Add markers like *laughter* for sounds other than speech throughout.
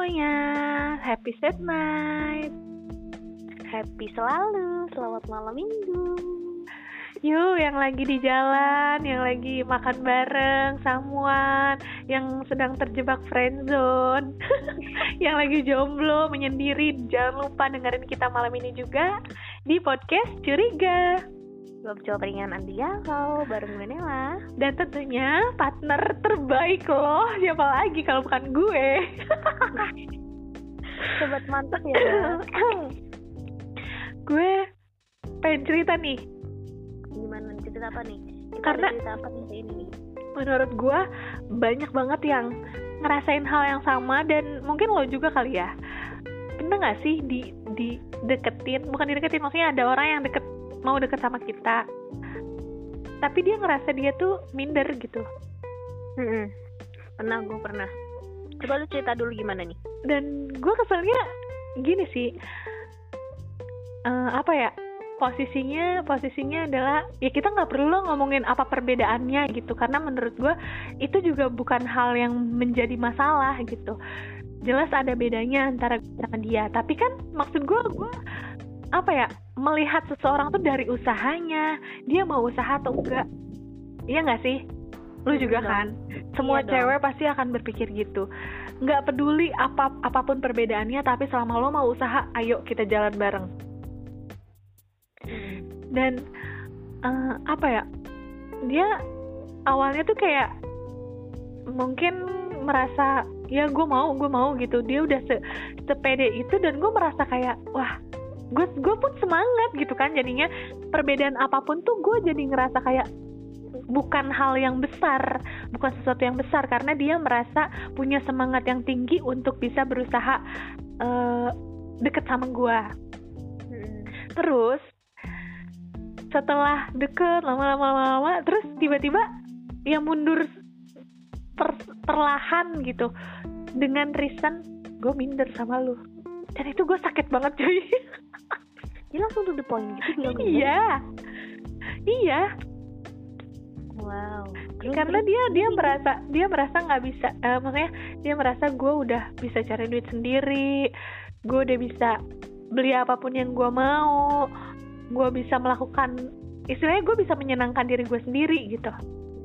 semuanya, happy set night. Happy selalu, selamat malam minggu. Yuk, yang lagi di jalan, yang lagi makan bareng, samuan, yang sedang terjebak friendzone, *laughs* yang lagi jomblo, menyendiri, jangan lupa dengerin kita malam ini juga di podcast Curiga. Ngobrol ringan anti galau bareng gue Nela. Dan tentunya partner terbaik loh, siapa lagi kalau bukan gue. *laughs* Sobat mantap ya. *coughs* gue pengen cerita nih, Gimana cerita apa nih? Kita Karena- cerita apa nih ini menurut gue banyak banget yang ngerasain hal yang sama dan mungkin lo juga kali ya. Pernah nggak sih di di deketin, bukan dideketin maksudnya ada orang yang deket mau deket sama kita, tapi dia ngerasa dia tuh minder gitu. Mm-mm. Pernah gue pernah. Coba lu cerita dulu gimana nih? Dan gue keselnya gini sih, Eh, apa ya? Posisinya posisinya adalah ya kita nggak perlu ngomongin apa perbedaannya gitu karena menurut gue itu juga bukan hal yang menjadi masalah gitu jelas ada bedanya antara gue sama dia tapi kan maksud gue gue apa ya melihat seseorang tuh dari usahanya dia mau usaha atau enggak. Iya nggak sih? Lu juga Iya kan? Semua Iya dong. cewek pasti akan berpikir gitu. Nggak peduli apa apa pun perbedaannya tapi selama lo mau usaha ayo kita jalan bareng. Dan eh, apa ya dia awalnya tuh kayak mungkin merasa ya gue mau gue mau gitu. Dia udah se sepede itu dan gue merasa kayak wah gue gue pun semangat gitu kan jadinya perbedaan apa pun tuh gue jadi ngerasa kayak bukan hal yang besar bukan sesuatu yang besar karena dia merasa punya semangat yang tinggi untuk bisa berusaha eh, deket sama gue terus setelah deket lama-lama lama terus tiba-tiba ya mundur per- perlahan gitu. Dengan reason gue minder sama lu. Dan itu gue sakit banget cuy *laughs* Dia langsung to the point gitu bilang gitu. iya iya Wow. Terus, karena dia dia merasa dia merasa nggak bisa eh, maksudnya dia merasa gue udah bisa cari duit sendiri gue udah bisa beli apa pun yang gue mau gue bisa melakukan istilahnya gue bisa menyenangkan diri gue sendiri gitu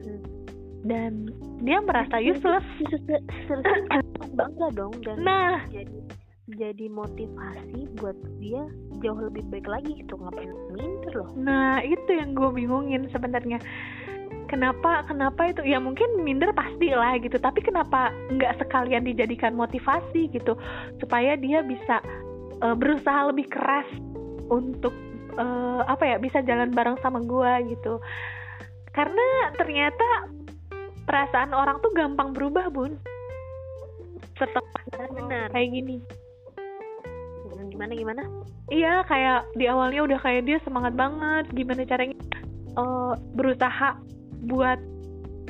Mm. dan dia merasa useless *coughs* bangga dong dan nah jadi jadi motivasi buat dia jauh lebih baik lagi gitu ngapain minder loh. Nah itu yang gue bingungin sebenarnya. Kenapa kenapa itu? Ya mungkin minder pasti lah gitu tapi kenapa nggak sekalian dijadikan motivasi gitu? Supaya dia bisa eh, berusaha lebih keras untuk eh, apa ya bisa jalan bareng sama gue gitu. Karena ternyata perasaan orang tuh gampang berubah bun. Setelah benar. kayak gini Gimana gimana Iya, kayak di awalnya udah kayak dia semangat banget gimana caranya? Eh, berusaha buat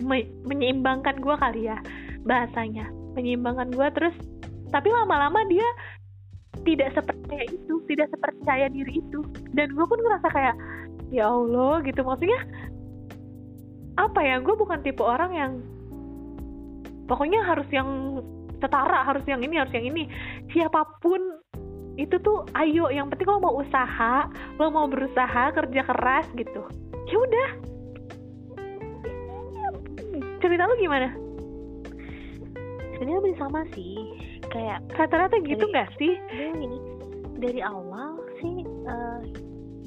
me- menyeimbangkan gua kali ya bahasanya, menyeimbangkan gua terus tapi lama-lama dia tidak seperti itu, tidak sepercaya diri itu. Dan gue pun ngerasa kayak ya Allah gitu. Maksudnya apa ya gue bukan tipe orang yang pokoknya harus yang setara harus yang ini harus yang ini. Siapa pun itu tuh ayo yang penting lo mau usaha lo mau berusaha kerja keras gitu. Ya udah. Cerita lu gimana? Sebenarnya hampir sama sih kayak rata-rata gitu Dari- nggak sih? Dia gini. Dari awal sih eh,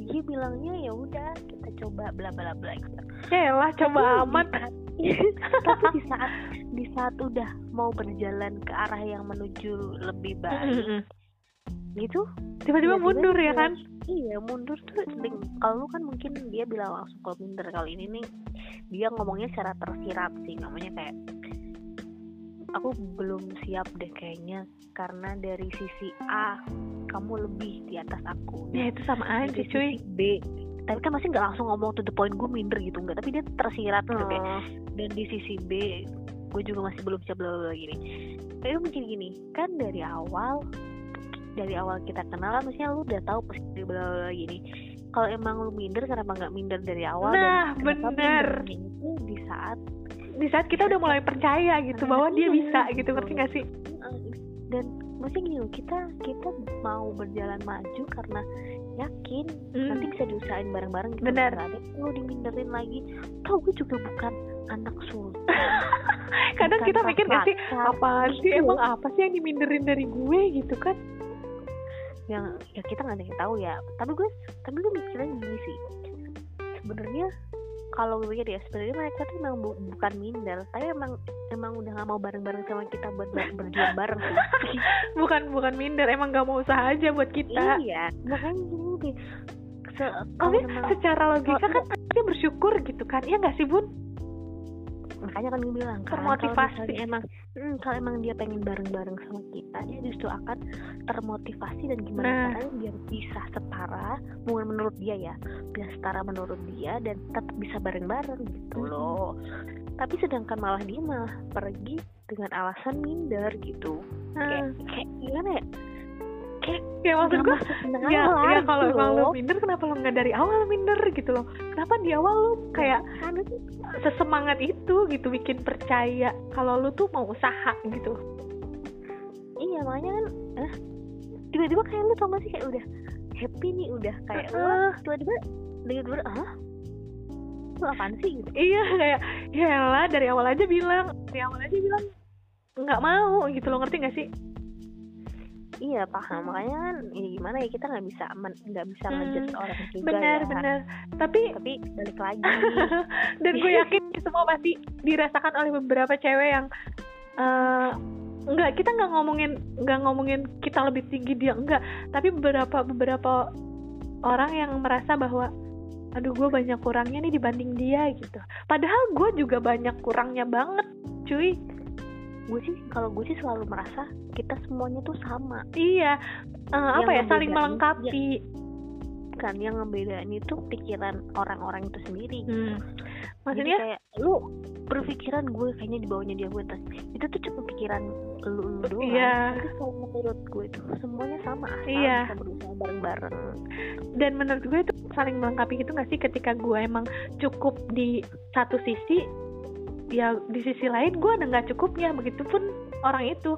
dia bilangnya ya udah kita coba bla bla bla gitu. Ya lah coba Tapi amat. di saat- *laughs* tapi di saat di saat udah mau berjalan ke arah yang menuju lebih baik. Gitu? Tiba-tiba Tiba-tiba mundur ya kan? Iya mundur tuh sering. Kalau lu kan mungkin dia bilang langsung kalau minder kali ini nih dia ngomongnya secara tersirat sih namanya kayak aku belum siap deh kayaknya karena dari sisi A kamu lebih di atas aku. Ya itu sama aja dari cuy. sisi B. Tapi kan masih nggak langsung ngomong to the point gue minder gitu. Enggak tapi dia tersirat gitu kayak Oh. dan di sisi B gue juga masih belum siap bla bla gini. Tapi mungkin gini kan dari awal dari awal kita kenal kan maksudnya lu udah tahu pasti bla bla gini. Kalau emang lu minder kenapa nggak minder dari awal? Nah, dan bener. itu di saat di saat kita udah mulai percaya gitu bahwa dia bisa gitu ngerti gak sih? dan maksudnya gini loh, kita kita mau berjalan maju karena yakin Hmm. nanti bisa diusahain bareng-bareng gitu. Benar. nggak ada mau diminderin lagi. Tau gue juga bukan anak sultan. *laughs* Kadang bukan kita mikir gak sih apaan sih? Iya. emang apa sih yang diminderin dari gue? gitu kan yang ya kita nggak ada yang tahu ya. Tapi gue tapi gue mikirnya gini sih. Sebenarnya kalau gue pikir ya sebenarnya mereka tuh emang bu- bukan minder. Tapi emang emang udah nggak mau bareng-bareng sama kita buat ber- berjuang bareng. Sih *laughs* bukan bukan minder. Emang gak mau usaha aja buat kita. Iya. Makanya gini deh. Se tapi secara logika kan dia bersyukur gitu kan. Ya nggak sih bun makanya kan gue bilang kan Termotivasi. kalau emang hmm, kalau emang dia pengen bareng-bareng sama kita dia justru akan termotivasi dan gimana Nah. caranya biar bisa setara mungkin menurut dia ya biar setara menurut dia dan tetap bisa bareng-bareng gitu Mm-mm. loh tapi sedangkan malah dia malah pergi dengan alasan minder gitu kayak Nah, kayak gimana ya ya maksud gue ya, ya kalau gitu emang lu minder kenapa lu nggak dari awal minder gitu loh? Kenapa di awal lu kayak sesemangat itu gitu bikin percaya kalau lu tuh mau usaha gitu? Iya makanya kan eh, tiba-tiba kayak lu tau gak sih kayak udah happy nih udah kayak wah tiba-tiba tiba-tiba ah lu apaan sih? gitu. Iya kayak ya lah dari awal aja bilang dari awal aja bilang nggak mau gitu lo ngerti gak sih iya paham. Makanya kan ya gimana ya kita nggak bisa nggak bisa Hmm, ngejudge orang juga benar ya. Benar tapi tapi balik lagi. *laughs* Dan gue yakin semua pasti dirasakan oleh beberapa cewek yang eh nggak kita nggak ngomongin nggak ngomongin kita lebih tinggi dia enggak tapi beberapa beberapa orang yang merasa bahwa aduh gue banyak kurangnya nih dibanding dia gitu. Padahal gue juga banyak kurangnya banget cuy gue sih kalau gue sih selalu merasa kita semuanya tuh sama. Iya. Eh, apa ya? Saling melengkapi. kan yang ngebedain itu pikiran orang-orang itu sendiri. Hmm. Jadi maksudnya? kayak lu berpikiran gue kayaknya di bawahnya dia gue atas. Itu tuh cuma pikiran lu, lu doang. Iya. tapi kalau menurut gue itu. Semuanya sama asal Iya. bisa berusaha bareng-bareng. Dan menurut gue itu saling melengkapi gitu gak sih ketika gue emang cukup di satu sisi ya di sisi lain gue ada nggak cukupnya begitupun orang itu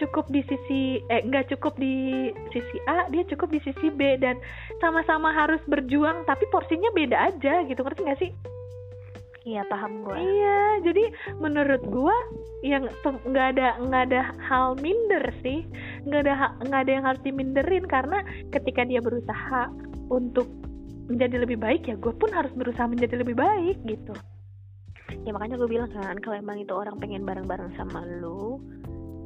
cukup di sisi eh nggak cukup di sisi A dia cukup di sisi B dan sama-sama harus berjuang tapi porsinya beda aja gitu. Ngerti gak sih? Iya paham gue iya jadi menurut gue yang nggak ada nggak ada hal minder sih. Nggak ada nggak ada yang harus diminderin karena ketika dia berusaha untuk menjadi lebih baik ya gue pun harus berusaha menjadi lebih baik gitu ya makanya gue bilang kan kalau emang itu orang pengen bareng-bareng sama lu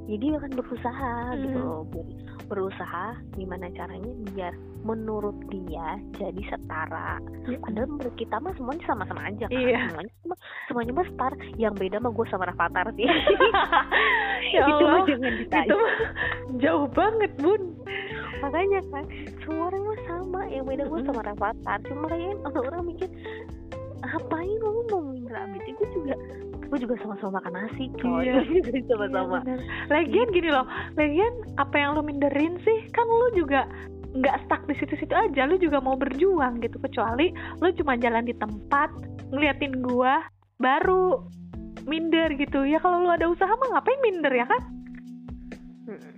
ya dia akan berusaha gitu Hmm. loh Ber- berusaha gimana caranya biar menurut dia jadi setara. Padahal menurut kita mah semuanya sama-sama aja kan Iya. semuanya sama semuanya mah setara yang beda mah gue sama Rafathar sih. *laughs* Ya itu mah jangan ditanya. itu mah jauh banget bun. Makanya kan semua orang mah sama. Yang beda gue Mm-mm. sama Rafathar. Cuma kayaknya orang-orang mikir ngapain lu mau minder Abid gue juga gue juga sama-sama makan nasi coy. Iya. *laughs* Sama-sama. Iya, lagian gini loh lagian apa yang lo minderin sih? Kan lo juga nggak stuck di situ-situ aja. Lo juga mau berjuang gitu. Kecuali lo cuma jalan di tempat ngeliatin gua baru minder gitu. Ya kalau lo ada usaha mah ngapain minder ya kan? Mm-mm.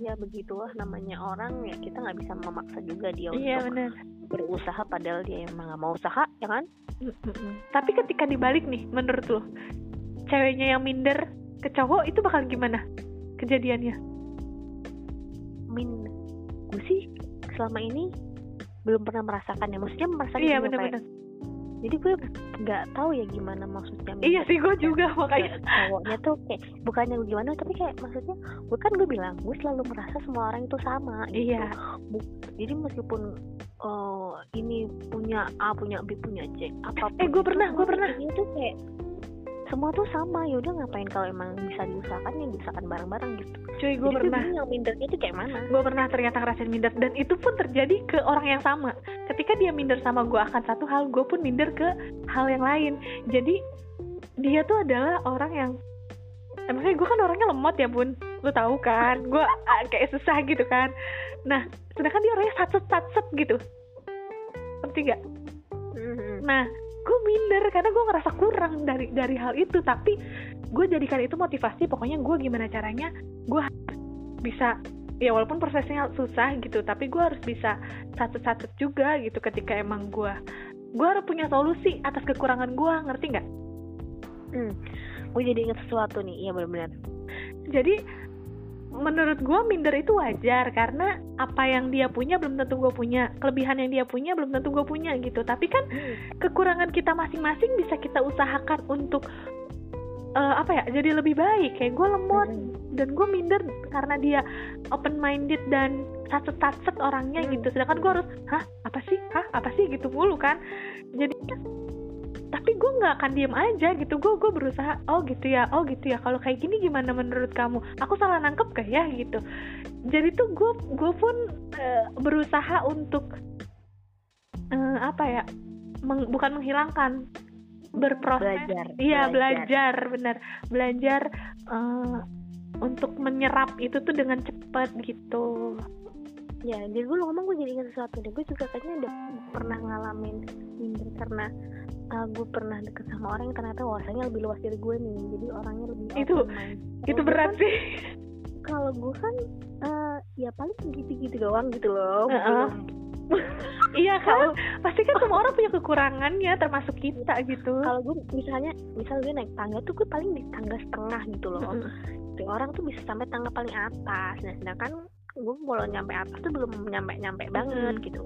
Ya begitulah namanya orang. Ya kita nggak bisa memaksa juga dia iya untuk benar. berusaha padahal dia emang nggak mau usaha ya kan? Tapi ketika dibalik nih menurut lo ceweknya yang minder ke cowok itu bakal gimana kejadiannya? Min gue sih selama ini belum pernah merasakan ya maksudnya merasakan iya juga kayak- benar-benar jadi gue nggak tahu ya gimana maksudnya iya sih gue juga makanya Kayak cowoknya tuh kayak bukannya gimana tapi kayak maksudnya gue kan gue bilang gue selalu merasa semua orang itu sama gitu. iya jadi meskipun oh, ini punya A punya B punya C apa pun Eh, itu, pernah, gua pernah. ini tuh kayak semua tuh sama. Ya udah ngapain kalau emang bisa diusahakan ya diusahakan bareng-bareng gitu. Cuy gue pernah yang mindernya itu kayak mana. gue pernah ternyata ngerasain minder. Dan itu pun terjadi ke orang yang sama. Ketika dia minder sama gue akan satu hal gue pun minder ke hal yang lain. Jadi dia tuh adalah orang yang emangnya gue kan orangnya lemot ya bun. Lu tahu kan? Gue ah, kayak susah gitu kan. Nah sedangkan dia orangnya satset satset gitu. Ngerti gak Mhm. Nah, gue minder karena gue ngerasa kurang dari dari hal itu. Tapi gue jadikan itu motivasi. Pokoknya gue gimana caranya, gue bisa ya walaupun prosesnya susah gitu tapi gue harus bisa satu-satu juga gitu ketika emang gue gue harus punya solusi atas kekurangan gue ngerti nggak hmm. gue jadi inget sesuatu nih iya benar-benar jadi menurut gue minder itu wajar karena apa yang dia punya belum tentu gue punya kelebihan yang dia punya belum tentu gue punya gitu tapi kan hmm. kekurangan kita masing-masing bisa kita usahakan untuk uh, apa ya jadi lebih baik kayak gue lemot Hmm. dan gue minder karena dia open minded dan satu satset orangnya Hmm. gitu sedangkan gue harus hah apa sih hah apa sih gitu mulu kan jadi tapi gue nggak akan diem aja gitu. Gue gue berusaha oh gitu ya oh gitu ya. Kalau kayak gini gimana menurut kamu? Aku salah nangkep gak ya? Gitu. Jadi tuh gue gue pun eh, berusaha untuk eh, apa ya meng- bukan menghilangkan berproses. Belajar Iya belajar, benar. Belajar eh, untuk menyerap itu tuh dengan cepat gitu. ya jadi gue ngomong gue jadi ingat sesuatu deh. Gue juga kayaknya udah pernah ngalamin minder karena uh, gue pernah deket sama orang yang ternyata wawasannya lebih luas dari gue nih jadi orangnya lebih Itu-. Itu berat kan- sih. kalau gue kan uh, ya paling gitu-gitu doang gitu loh Heeh. belum *laughs* iya kan, pasti kan semua orang punya kekurangannya, termasuk kita gitu. kalau gue misalnya misal gue naik tangga tuh gue paling di tangga setengah gitu loh. Tuh, orang tuh bisa sampai tangga paling atas nah sedangkan gue kalau nyampe atas tuh belum nyampe nyampe banget gitu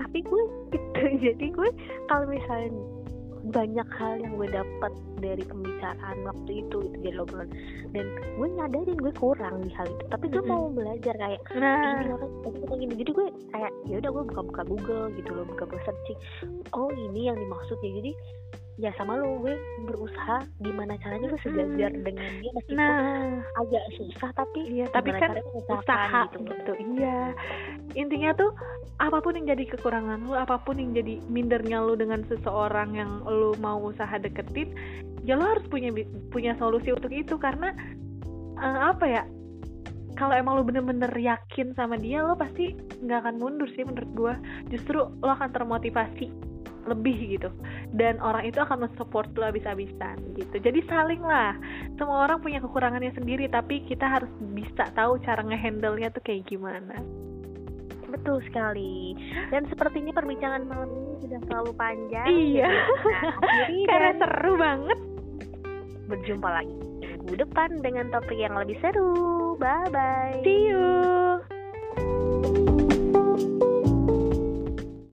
tapi gue gitu *laughs* jadi gue kalau misalnya banyak hal yang gue dapat dari pembicaraan waktu itu itu jadi obrolan. Dan gue nyadarin gue kurang di hal itu tapi gue Mm-mm. mau belajar kayak Nah, ini orang kayak gini. Jadi gue kayak ya udah gue buka-buka Google gitu loh buka-buka searching. Oh ini yang dimaksud ya jadi ya sama lo gue berusaha gimana caranya gue sejajar Hmm. dengan dia meskipun nah, agak susah tapi iya. Tapi kan usaha gitu. gitu. Iya. Intinya tuh apa pun yang jadi kekurangan lu, apa pun yang jadi mindernya lu dengan seseorang yang lu mau usaha deketin, ya lu harus punya punya solusi untuk itu karena eh, apa ya? Kalau emang lu bener-bener yakin sama dia, lo pasti nggak akan mundur sih menurut gua. Justru lo akan termotivasi lebih gitu. Dan orang itu akan mensupport lo habis-habisan gitu. Jadi saling lah. Semua orang punya kekurangannya sendiri tapi kita harus bisa tahu cara ngehandle nya tuh kayak gimana. Betul sekali. Dan sepertinya perbincangan malam ini sudah terlalu panjang. Iya. jadi akhiri *laughs* karena dan seru banget. Berjumpa lagi minggu depan dengan topik yang lebih seru. Bye bye see you